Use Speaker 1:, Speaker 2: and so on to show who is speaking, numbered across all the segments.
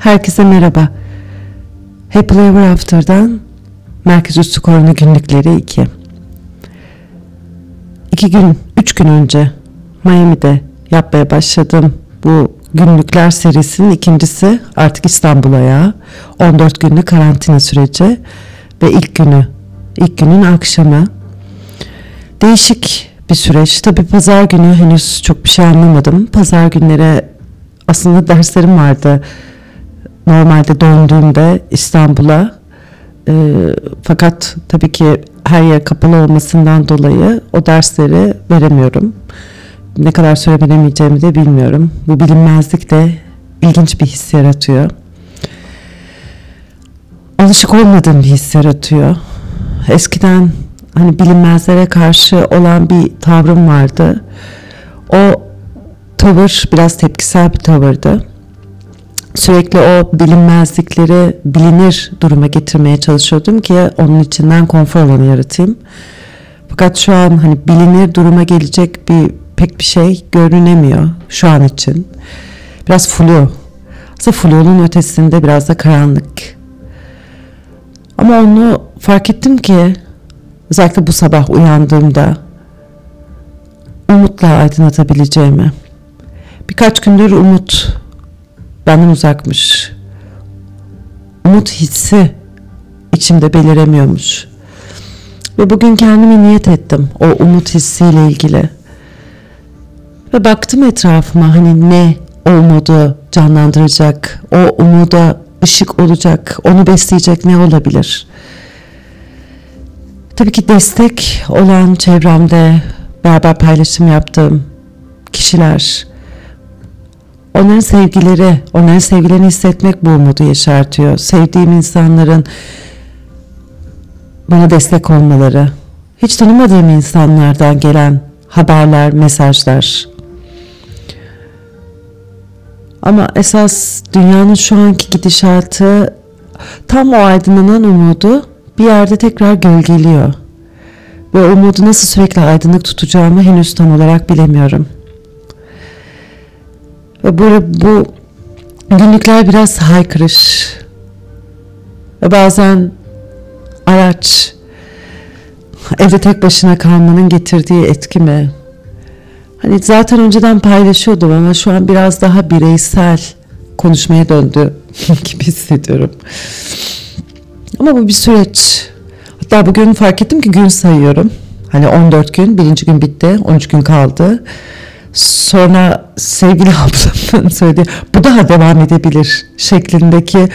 Speaker 1: Herkese merhaba. Happily Ever After'dan Merkez Üstü Korona Günlükleri 2. İki gün, üç gün önce Miami'de yapmaya başladım bu günlükler serisinin ikincisi artık İstanbul'a ya. 14 günlük karantina süreci ve ilk günü, ilk günün akşamı. Değişik bir süreç. Tabii pazar günü henüz çok bir şey anlamadım. Pazar günlere aslında derslerim vardı normalde döndüğümde İstanbul'a e, fakat tabii ki her yer kapalı olmasından dolayı o dersleri veremiyorum. Ne kadar süre veremeyeceğimi de bilmiyorum. Bu bilinmezlik de ilginç bir his yaratıyor. Alışık olmadığım bir his yaratıyor. Eskiden hani bilinmezlere karşı olan bir tavrım vardı. O tavır biraz tepkisel bir tavırdı sürekli o bilinmezlikleri bilinir duruma getirmeye çalışıyordum ki onun içinden konfor alanı yaratayım. Fakat şu an hani bilinir duruma gelecek bir pek bir şey görünemiyor şu an için. Biraz flu. Aslında flunun ötesinde biraz da karanlık. Ama onu fark ettim ki özellikle bu sabah uyandığımda umutla aydınlatabileceğimi. Birkaç gündür umut benden uzakmış. Umut hissi içimde beliremiyormuş. Ve bugün kendimi niyet ettim o umut hissiyle ilgili. Ve baktım etrafıma hani ne o umudu canlandıracak, o umuda ışık olacak, onu besleyecek ne olabilir? Tabii ki destek olan çevremde beraber paylaşım yaptığım kişiler, Onların sevgileri, onların sevgilerini hissetmek bu umudu yaşartıyor. Sevdiğim insanların bana destek olmaları, hiç tanımadığım insanlardan gelen haberler, mesajlar. Ama esas dünyanın şu anki gidişatı tam o aydınlanan umudu bir yerde tekrar gölgeliyor. Ve umudu nasıl sürekli aydınlık tutacağımı henüz tam olarak bilemiyorum.'' Ve böyle bu günlükler biraz haykırış. Ve bazen araç evde tek başına kalmanın getirdiği etki mi? Hani zaten önceden paylaşıyordum ama şu an biraz daha bireysel konuşmaya döndü gibi hissediyorum. Ama bu bir süreç. Hatta bugün fark ettim ki gün sayıyorum. Hani 14 gün, birinci gün bitti, 13 gün kaldı. Sonra sevgili ablamın söylediği bu daha devam edebilir şeklindeki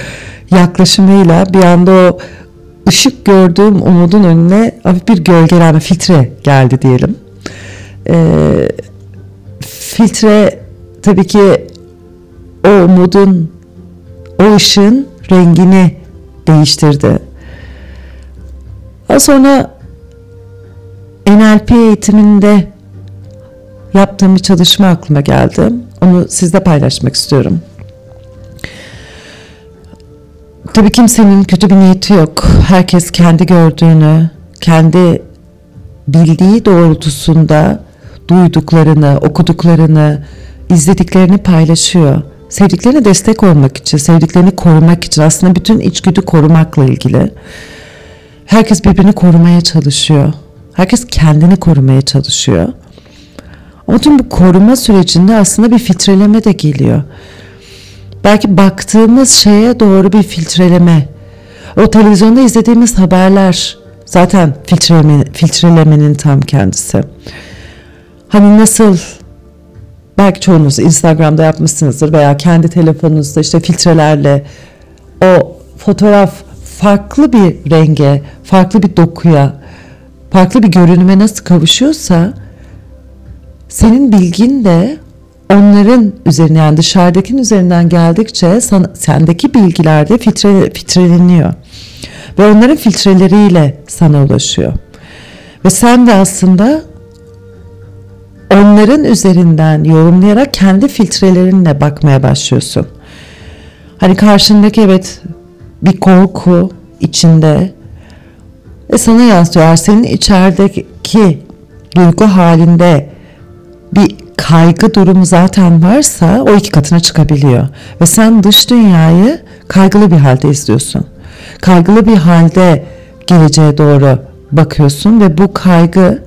Speaker 1: yaklaşımıyla bir anda o ışık gördüğüm umudun önüne hafif bir gölgelenme filtre geldi diyelim. Ee, filtre tabii ki o umudun o ışığın rengini değiştirdi. Daha sonra NLP eğitiminde yaptığım bir çalışma aklıma geldi. Onu sizle paylaşmak istiyorum. Tabii kimsenin kötü bir niyeti yok. Herkes kendi gördüğünü, kendi bildiği doğrultusunda duyduklarını, okuduklarını, izlediklerini paylaşıyor. Sevdiklerine destek olmak için, sevdiklerini korumak için aslında bütün içgüdü korumakla ilgili. Herkes birbirini korumaya çalışıyor. Herkes kendini korumaya çalışıyor. Ama tüm bu koruma sürecinde aslında bir filtreleme de geliyor. Belki baktığımız şeye doğru bir filtreleme. O televizyonda izlediğimiz haberler zaten filtreleme, filtrelemenin tam kendisi. Hani nasıl belki çoğunuz Instagram'da yapmışsınızdır veya kendi telefonunuzda işte filtrelerle o fotoğraf farklı bir renge, farklı bir dokuya, farklı bir görünüme nasıl kavuşuyorsa senin bilgin de onların üzerine yani dışarıdakinin üzerinden geldikçe sana, sendeki bilgiler de filtre, filtreleniyor. Ve onların filtreleriyle sana ulaşıyor. Ve sen de aslında onların üzerinden yorumlayarak kendi filtrelerinle bakmaya başlıyorsun. Hani karşındaki evet bir korku içinde ve sana yansıyor. Senin içerideki duygu halinde bir kaygı durumu zaten varsa o iki katına çıkabiliyor. Ve sen dış dünyayı kaygılı bir halde izliyorsun. Kaygılı bir halde geleceğe doğru bakıyorsun ve bu kaygı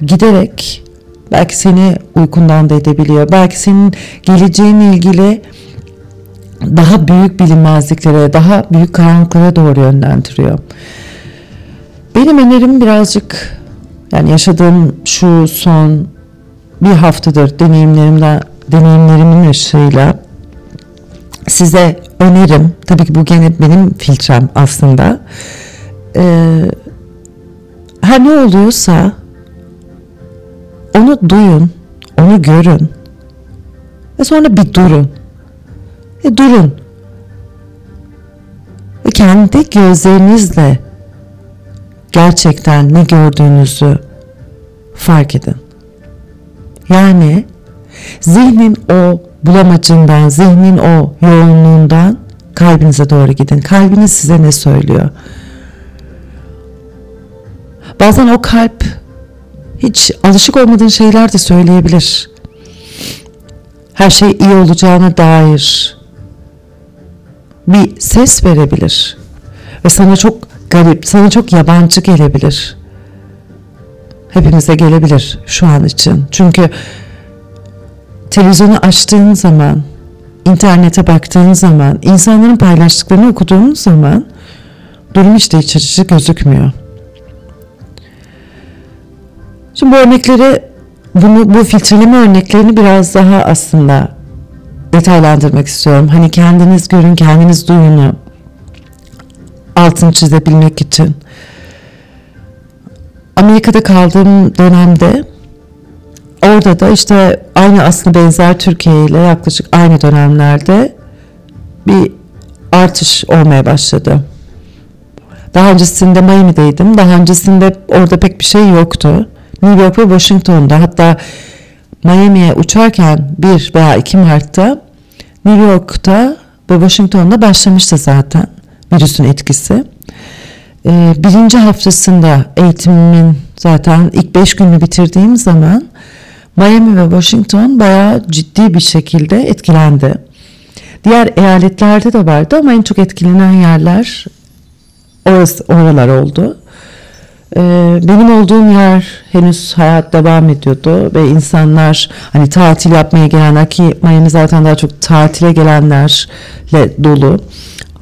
Speaker 1: giderek belki seni uykundan da edebiliyor. Belki senin geleceğinle ilgili daha büyük bilinmezliklere, daha büyük karanlıklara doğru yönlendiriyor. Benim önerim birazcık yani yaşadığım şu son bir haftadır deneyimlerimden deneyimlerimin ışığıyla size önerim tabii ki bu gene benim filtrem aslında ee, her ne oluyorsa onu duyun onu görün ve sonra bir durun e, durun ve kendi gözlerinizle gerçekten ne gördüğünüzü fark edin. Yani zihnin o bulamacından, zihnin o yoğunluğundan kalbinize doğru gidin. Kalbiniz size ne söylüyor? Bazen o kalp hiç alışık olmadığın şeyler de söyleyebilir. Her şey iyi olacağına dair bir ses verebilir. Ve sana çok garip, sana çok yabancı gelebilir. Hepimize gelebilir şu an için. Çünkü televizyonu açtığın zaman, internete baktığın zaman, insanların paylaştıklarını okuduğun zaman durum işte iç açıcı gözükmüyor. Şimdi bu örnekleri, bunu, bu filtreleme örneklerini biraz daha aslında detaylandırmak istiyorum. Hani kendiniz görün, kendiniz duyunu altını çizebilmek için. Amerika'da kaldığım dönemde orada da işte aynı aslında benzer Türkiye ile yaklaşık aynı dönemlerde bir artış olmaya başladı. Daha öncesinde Miami'deydim. Daha öncesinde orada pek bir şey yoktu. New York ve Washington'da hatta Miami'ye uçarken 1 veya 2 Mart'ta New York'ta ve Washington'da başlamıştı zaten virüsün etkisi. Ee, birinci haftasında eğitimimin zaten ilk beş günü bitirdiğim zaman Miami ve Washington bayağı ciddi bir şekilde etkilendi. Diğer eyaletlerde de vardı ama en çok etkilenen yerler orası, oralar oldu. Ee, benim olduğum yer henüz hayat devam ediyordu ve insanlar hani tatil yapmaya gelenler ki Miami zaten daha çok tatile gelenlerle dolu.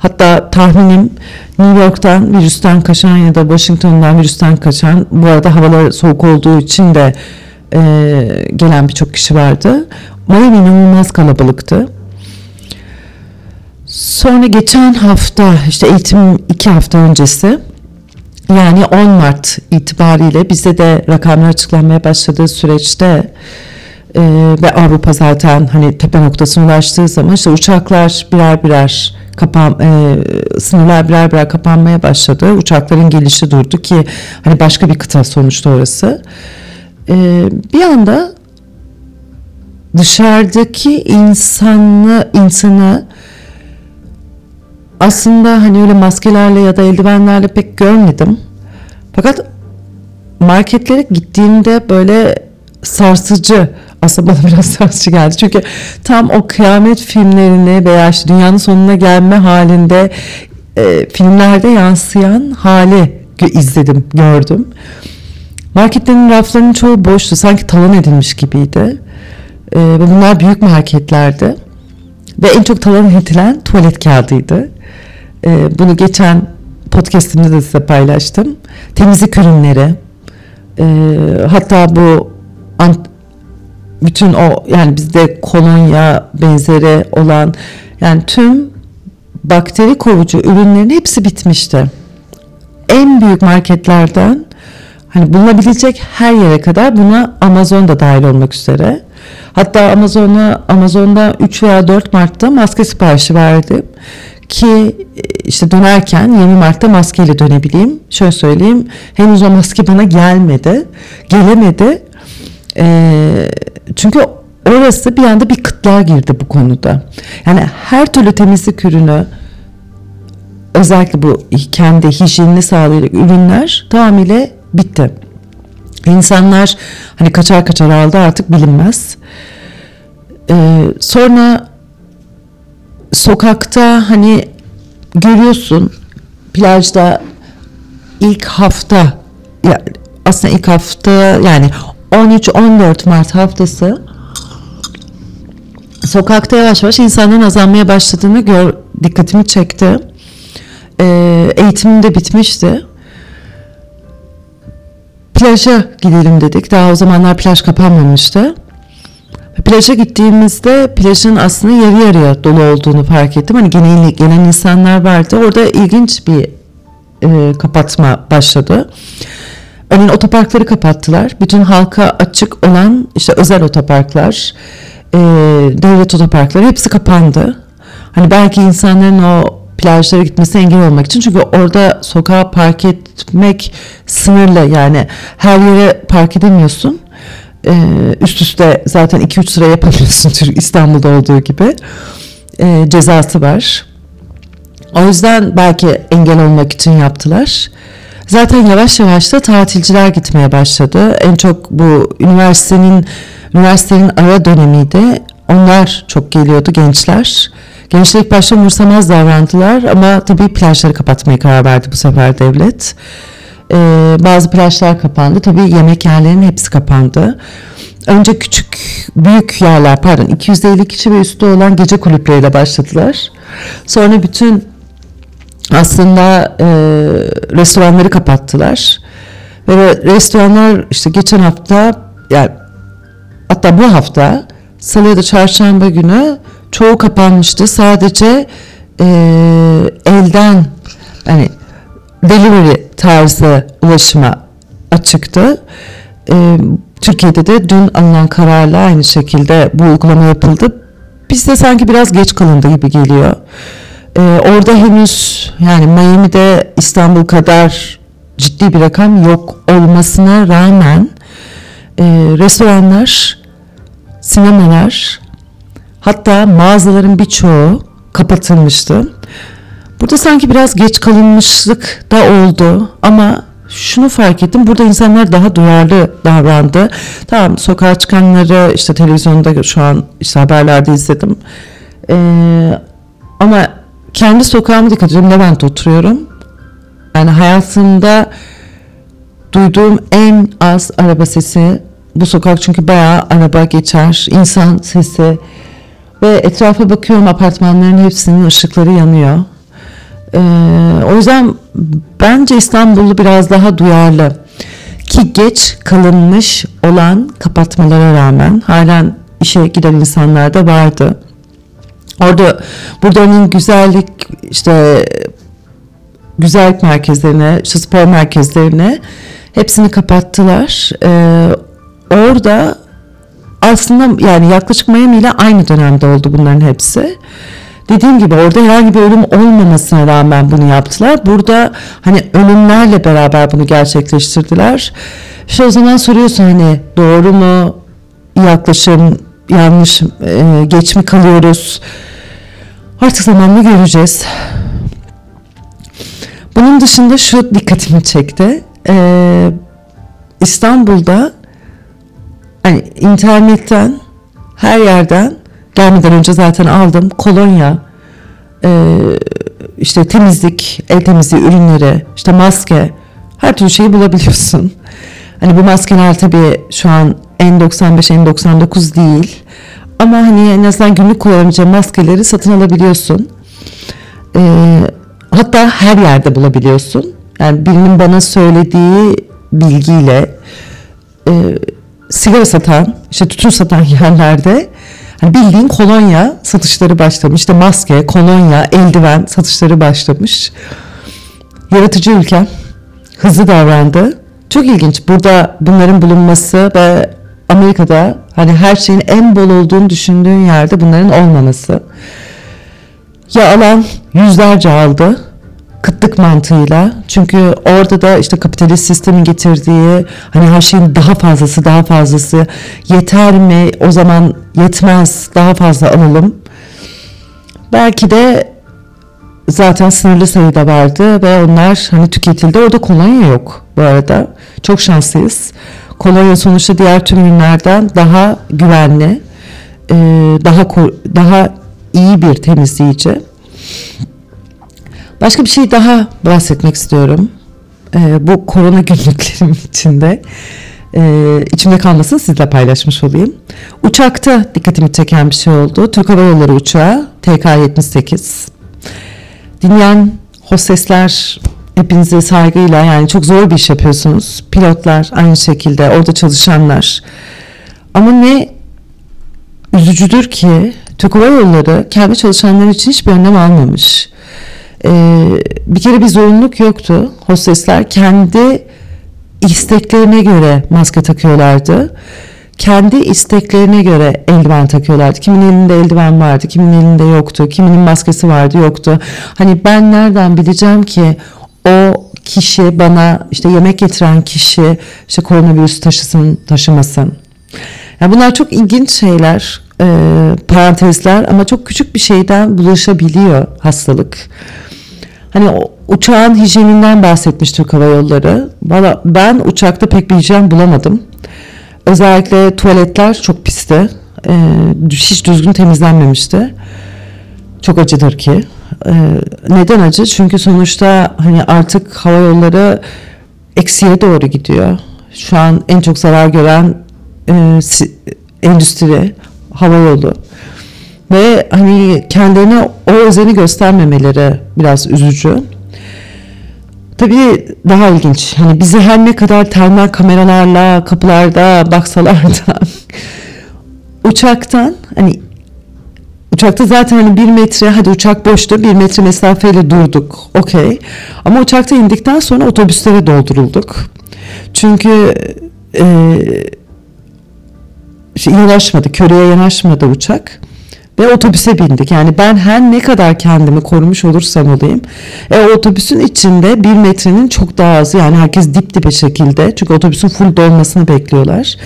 Speaker 1: Hatta tahminim New York'tan virüsten kaçan ya da Washington'dan virüsten kaçan bu arada havalar soğuk olduğu için de e, gelen birçok kişi vardı. Miami inanılmaz kalabalıktı. Sonra geçen hafta işte eğitim iki hafta öncesi yani 10 Mart itibariyle bize de rakamlar açıklanmaya başladığı süreçte e, ve Avrupa zaten hani tepe noktasına ulaştığı zaman işte uçaklar birer birer kapan e, sınırlar birer birer kapanmaya başladı. Uçakların gelişi durdu ki hani başka bir kıta sonuçta orası. E, bir anda dışarıdaki insanı insanı aslında hani öyle maskelerle ya da eldivenlerle pek görmedim. Fakat marketlere gittiğimde böyle sarsıcı aslında bana biraz sarsıcı geldi. Çünkü tam o kıyamet filmlerini veya işte dünyanın sonuna gelme halinde e, filmlerde yansıyan hali izledim, gördüm. Marketlerin raflarının çoğu boştu. Sanki talan edilmiş gibiydi. E, bunlar büyük marketlerdi. Ve en çok talan edilen tuvalet kağıdıydı. E, bunu geçen podcastimde de size paylaştım. Temizlik ürünleri. E, hatta bu bütün o yani bizde kolonya benzeri olan yani tüm bakteri kovucu ürünlerin hepsi bitmişti. En büyük marketlerden hani bulunabilecek her yere kadar buna Amazon da dahil olmak üzere. Hatta Amazon'a Amazon'da 3 veya 4 Mart'ta maske siparişi verdim ki işte dönerken 20 Mart'ta maskeyle dönebileyim. Şöyle söyleyeyim henüz o maske bana gelmedi. Gelemedi. Ee, çünkü orası bir anda bir kıtlığa girdi bu konuda. Yani her türlü temizlik ürünü özellikle bu kendi hijyenini sağlayacak ürünler tamamıyla bitti. İnsanlar hani kaçar kaçar aldı artık bilinmez. Ee, sonra sokakta hani görüyorsun plajda ilk hafta yani aslında ilk hafta yani 13-14 Mart haftası sokakta yavaş yavaş insanların azalmaya başladığını gör, dikkatimi çekti. Ee, eğitimim de bitmişti. Plaja gidelim dedik. Daha o zamanlar plaj kapanmamıştı. Plaja gittiğimizde plajın aslında yarı yarıya dolu olduğunu fark ettim. Hani genel, gelen insanlar vardı. Orada ilginç bir e, kapatma başladı. Örneğin otoparkları kapattılar. Bütün halka açık olan işte özel otoparklar, e, devlet otoparkları hepsi kapandı. Hani belki insanların o plajlara gitmesi engel olmak için çünkü orada sokağa park etmek sınırlı yani her yere park edemiyorsun. Ee, üst üste zaten 2-3 sıra yapabiliyorsun İstanbul'da olduğu gibi ee, cezası var. O yüzden belki engel olmak için yaptılar. Zaten yavaş yavaş da tatilciler gitmeye başladı. En çok bu üniversitenin üniversitenin ara dönemiydi. Onlar çok geliyordu gençler. Gençler ilk başta umursamaz davrandılar ama tabii plajları kapatmaya karar verdi bu sefer devlet. Ee, bazı plajlar kapandı. Tabii yemek yerlerinin hepsi kapandı. Önce küçük, büyük yerler pardon 250 kişi ve üstü olan gece kulüpleriyle başladılar. Sonra bütün aslında e, restoranları kapattılar. Ve restoranlar işte geçen hafta yani hatta bu hafta salı ya da çarşamba günü çoğu kapanmıştı. Sadece e, elden hani delivery tarzı ulaşıma açıktı. E, Türkiye'de de dün alınan kararla aynı şekilde bu uygulama yapıldı. Bizde sanki biraz geç kalındı gibi geliyor. E, orada henüz yani Miami'de İstanbul kadar ciddi bir rakam yok olmasına rağmen e, restoranlar, sinemalar, Hatta mağazaların birçoğu kapatılmıştı. Burada sanki biraz geç kalınmışlık da oldu ama şunu fark ettim. Burada insanlar daha duyarlı davrandı. Tamam sokağa çıkanları işte televizyonda şu an işte haberlerde izledim. Ee, ama kendi sokağıma dikkat ediyorum. Levent'te oturuyorum. Yani hayatımda duyduğum en az araba sesi bu sokak çünkü bayağı araba geçer. insan sesi ve etrafa bakıyorum apartmanların hepsinin ışıkları yanıyor. Ee, o yüzden bence İstanbul'u biraz daha duyarlı. Ki geç kalınmış olan kapatmalara rağmen halen işe giden insanlar da vardı. Orada burada örneğin güzellik işte güzellik merkezlerine, işte spor merkezlerine hepsini kapattılar. Ee, orada aslında yani yaklaşık Miami ile aynı dönemde oldu bunların hepsi. Dediğim gibi orada herhangi bir ölüm olmamasına rağmen bunu yaptılar. Burada hani ölümlerle beraber bunu gerçekleştirdiler. İşte o zaman soruyorsun hani doğru mu yaklaşım, yanlış, e, geç mi kalıyoruz? Artık zamanla göreceğiz. Bunun dışında şu dikkatimi çekti. Ee, İstanbul'da hani internetten her yerden gelmeden önce zaten aldım kolonya e, işte temizlik el temizliği ürünleri işte maske her türlü şeyi bulabiliyorsun. Hani bu maskeler tabii şu an N95 N99 değil ama hani en azından günlük kullanabileceğin maskeleri satın alabiliyorsun. E, hatta her yerde bulabiliyorsun. Yani birinin bana söylediği bilgiyle e, sigara satan, işte tütün satan yerlerde hani bildiğin kolonya satışları başlamış. İşte maske, kolonya, eldiven satışları başlamış. Yaratıcı ülke hızlı davrandı. Çok ilginç burada bunların bulunması ve Amerika'da hani her şeyin en bol olduğunu düşündüğün yerde bunların olmaması. Ya alan yüzlerce aldı kıtlık mantığıyla. Çünkü orada da işte kapitalist sistemin getirdiği hani her şeyin daha fazlası daha fazlası yeter mi o zaman yetmez daha fazla alalım. Belki de zaten sınırlı sayıda vardı ve onlar hani tüketildi. Orada kolonya yok bu arada. Çok şanslıyız. Kolonya sonuçta diğer tüm ürünlerden daha güvenli, e, daha daha iyi bir temizleyici. Başka bir şey daha bahsetmek istiyorum. E, bu korona günlüklerim içinde. E, içimde kalmasın sizle paylaşmış olayım. Uçakta dikkatimi çeken bir şey oldu. Türk Hava Yolları uçağı TK-78. Dinleyen hostesler hepinize saygıyla yani çok zor bir iş yapıyorsunuz. Pilotlar aynı şekilde orada çalışanlar. Ama ne üzücüdür ki Türk Hava Yolları kendi çalışanları için hiçbir önlem almamış. Ee, bir kere bir zorunluluk yoktu. Hostesler kendi isteklerine göre maske takıyorlardı. Kendi isteklerine göre eldiven takıyorlardı. Kimin elinde eldiven vardı, kimin elinde yoktu, kiminin maskesi vardı, yoktu. Hani ben nereden bileceğim ki o kişi bana işte yemek getiren kişi işte koronavirüs taşısın, taşımasın. Yani bunlar çok ilginç şeyler, e, parantezler ama çok küçük bir şeyden bulaşabiliyor hastalık. Hani uçağın hijyeninden bahsetmiş Türk Hava Yolları. Valla ben uçakta pek bir hijyen bulamadım. Özellikle tuvaletler çok pisti. Ee, hiç düzgün temizlenmemişti. Çok acıdır ki. Ee, neden acı? Çünkü sonuçta hani artık hava yolları eksiye doğru gidiyor. Şu an en çok zarar gören e, endüstri hava yolu ve hani kendilerine o özeni göstermemeleri biraz üzücü. Tabii daha ilginç. Hani bizi her ne kadar termal kameralarla kapılarda baksalar da uçaktan hani uçakta zaten hani bir metre hadi uçak boştu bir metre mesafeyle durduk okey. Ama uçakta indikten sonra otobüslere doldurulduk. Çünkü e, şey, yanaşmadı köreye yanaşmadı uçak ve otobüse bindik. Yani ben her ne kadar kendimi korumuş olursam olayım. E, otobüsün içinde bir metrenin çok daha azı yani herkes dip dibe şekilde. Çünkü otobüsün full dolmasını bekliyorlar.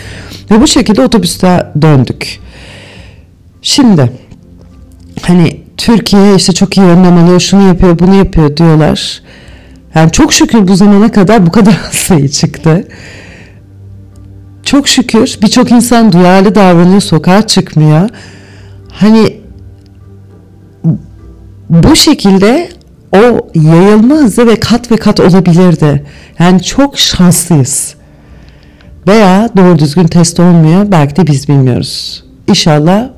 Speaker 1: Ve bu şekilde otobüste döndük. Şimdi hani Türkiye işte çok iyi önlem alıyor, şunu yapıyor, bunu yapıyor diyorlar. Yani çok şükür bu zamana kadar bu kadar sayı çıktı. Çok şükür birçok insan duyarlı davranıyor, sokağa çıkmıyor. Hani bu şekilde o yayılma hızı ve kat ve kat olabilirdi. Yani çok şanslıyız. Veya doğru düzgün test olmuyor. Belki de biz bilmiyoruz. İnşallah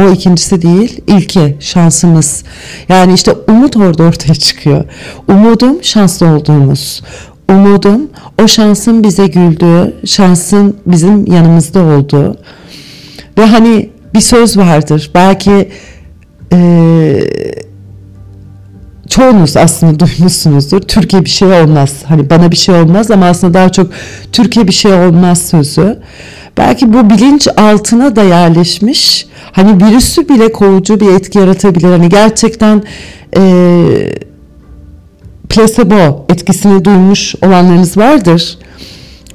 Speaker 1: o ikincisi değil, ilki şansımız. Yani işte umut orada ortaya çıkıyor. Umudum şanslı olduğumuz. Umudum o şansın bize güldüğü, şansın bizim yanımızda olduğu. Ve hani bir söz vardır. Belki e, çoğunuz aslında duymuşsunuzdur. Türkiye bir şey olmaz. Hani bana bir şey olmaz ama aslında daha çok Türkiye bir şey olmaz sözü. Belki bu bilinç altına da yerleşmiş. Hani virüsü bile kovucu bir etki yaratabilir. Hani gerçekten e, placebo etkisini duymuş olanlarınız vardır.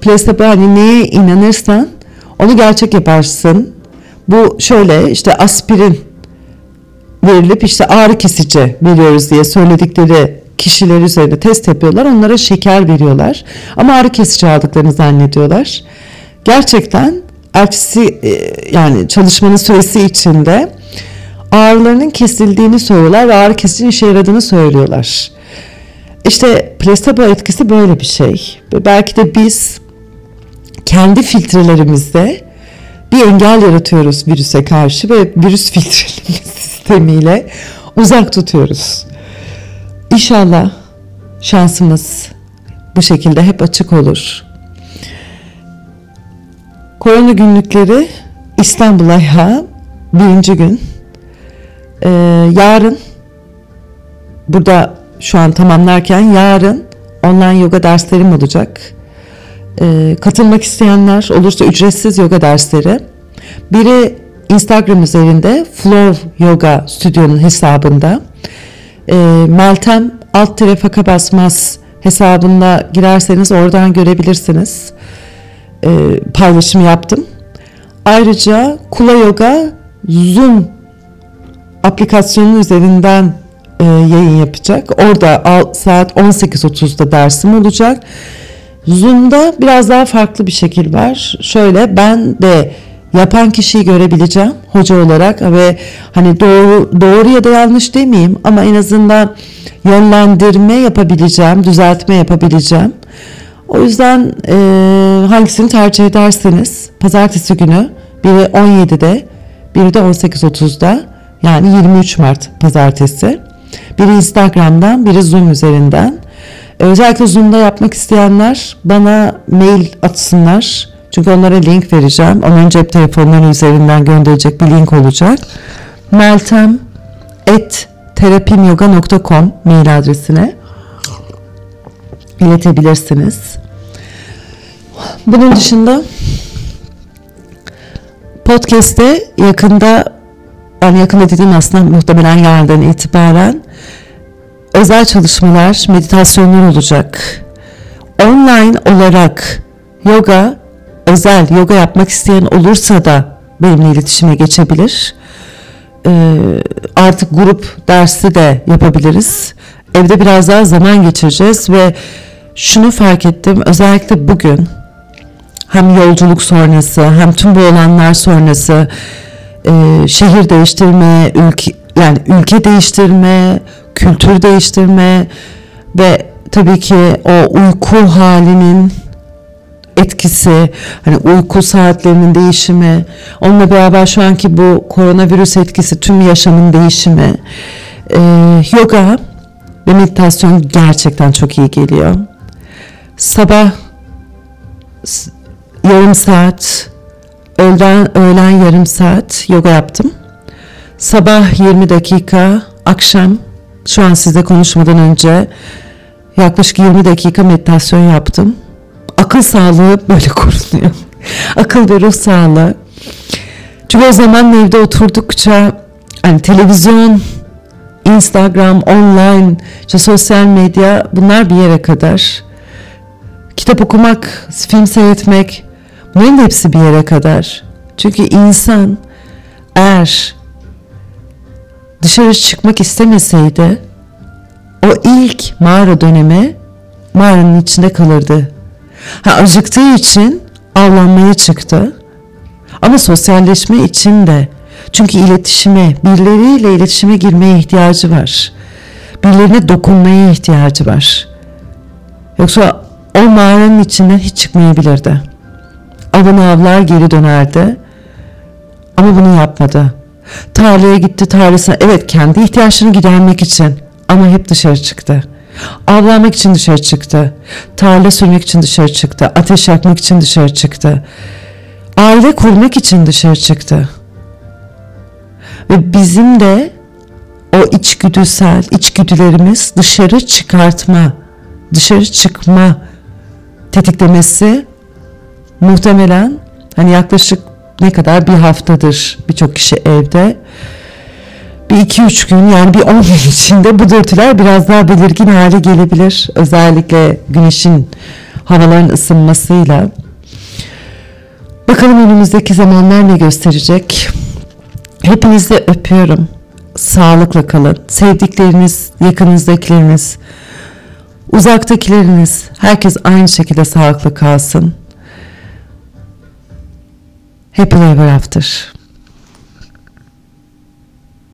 Speaker 1: Placebo hani neye inanırsan onu gerçek yaparsın. Bu şöyle işte aspirin verilip işte ağrı kesici veriyoruz diye söyledikleri kişiler üzerinde test yapıyorlar. Onlara şeker veriyorlar. Ama ağrı kesici aldıklarını zannediyorlar. Gerçekten ertesi e, yani çalışmanın süresi içinde ağrılarının kesildiğini söylüyorlar ve ağrı kesicinin işe yaradığını söylüyorlar. İşte placebo etkisi böyle bir şey. Belki de biz kendi filtrelerimizde bir engel yaratıyoruz virüse karşı ve virüs filtreleme sistemiyle uzak tutuyoruz. İnşallah şansımız bu şekilde hep açık olur. Korona günlükleri İstanbul ayağı birinci gün. Ee, yarın burada şu an tamamlarken yarın online yoga derslerim olacak. E, katılmak isteyenler olursa ücretsiz yoga dersleri. Biri Instagram üzerinde Flow Yoga Stüdyo'nun hesabında. E, Meltem alt tire faka basmaz hesabında girerseniz oradan görebilirsiniz. E, paylaşım yaptım. Ayrıca Kula Yoga Zoom aplikasyonu üzerinden e, yayın yapacak. Orada saat 18.30'da dersim olacak. Zoom'da biraz daha farklı bir şekil var. Şöyle ben de yapan kişiyi görebileceğim hoca olarak ve hani doğru doğru ya da yanlış demeyeyim ama en azından yönlendirme yapabileceğim, düzeltme yapabileceğim. O yüzden e, hangisini tercih ederseniz pazartesi günü biri 17'de biri de 18.30'da yani 23 Mart pazartesi. Biri Instagram'dan biri Zoom üzerinden. Özellikle Zoom'da yapmak isteyenler bana mail atsınlar. Çünkü onlara link vereceğim. Onun cep telefonları üzerinden gönderecek bir link olacak. Meltem et terapimyoga.com mail adresine iletebilirsiniz. Bunun dışında podcast'te yakında yani yakında dediğim aslında muhtemelen yarından itibaren özel çalışmalar, meditasyonlar olacak. Online olarak yoga, özel yoga yapmak isteyen olursa da benimle iletişime geçebilir. Ee, artık grup dersi de yapabiliriz. Evde biraz daha zaman geçireceğiz ve şunu fark ettim özellikle bugün hem yolculuk sonrası hem tüm bu olanlar sonrası e, şehir değiştirme, ülke yani ülke değiştirme, kültür değiştirme ve tabii ki o uyku halinin etkisi, hani uyku saatlerinin değişimi, onunla beraber şu anki bu koronavirüs etkisi, tüm yaşamın değişimi, e, yoga ve meditasyon gerçekten çok iyi geliyor. Sabah yarım saat, öğlen, öğlen yarım saat yoga yaptım. Sabah 20 dakika, akşam şu an size konuşmadan önce yaklaşık 20 dakika meditasyon yaptım. Akıl sağlığı böyle korunuyor. Akıl ve ruh sağlığı. Çünkü o zaman evde oturdukça hani televizyon, Instagram, online, işte sosyal medya bunlar bir yere kadar. Kitap okumak, film seyretmek bunların hepsi bir yere kadar. Çünkü insan eğer dışarı çıkmak istemeseydi o ilk mağara dönemi mağaranın içinde kalırdı. Ha, acıktığı için avlanmaya çıktı. Ama sosyalleşme için de çünkü iletişime, birileriyle iletişime girmeye ihtiyacı var. Birilerine dokunmaya ihtiyacı var. Yoksa o mağaranın içinden hiç çıkmayabilirdi. Avını avlar geri dönerdi. Ama bunu yapmadı. Tarlaya gitti tarlasına. Evet kendi ihtiyaçlarını gidermek için. Ama hep dışarı çıktı. Avlanmak için dışarı çıktı. Tarla sürmek için dışarı çıktı. Ateş yakmak için dışarı çıktı. Aile kurmak için dışarı çıktı. Ve bizim de o içgüdüsel, içgüdülerimiz dışarı çıkartma, dışarı çıkma tetiklemesi muhtemelen hani yaklaşık ne kadar bir haftadır birçok kişi evde. Bir iki üç gün yani bir on gün içinde bu dürtüler biraz daha belirgin hale gelebilir. Özellikle güneşin havaların ısınmasıyla. Bakalım önümüzdeki zamanlar ne gösterecek. Hepinizi öpüyorum. Sağlıkla kalın. Sevdikleriniz, yakınızdakileriniz, uzaktakileriniz, herkes aynı şekilde sağlıklı kalsın. Happy Ever After.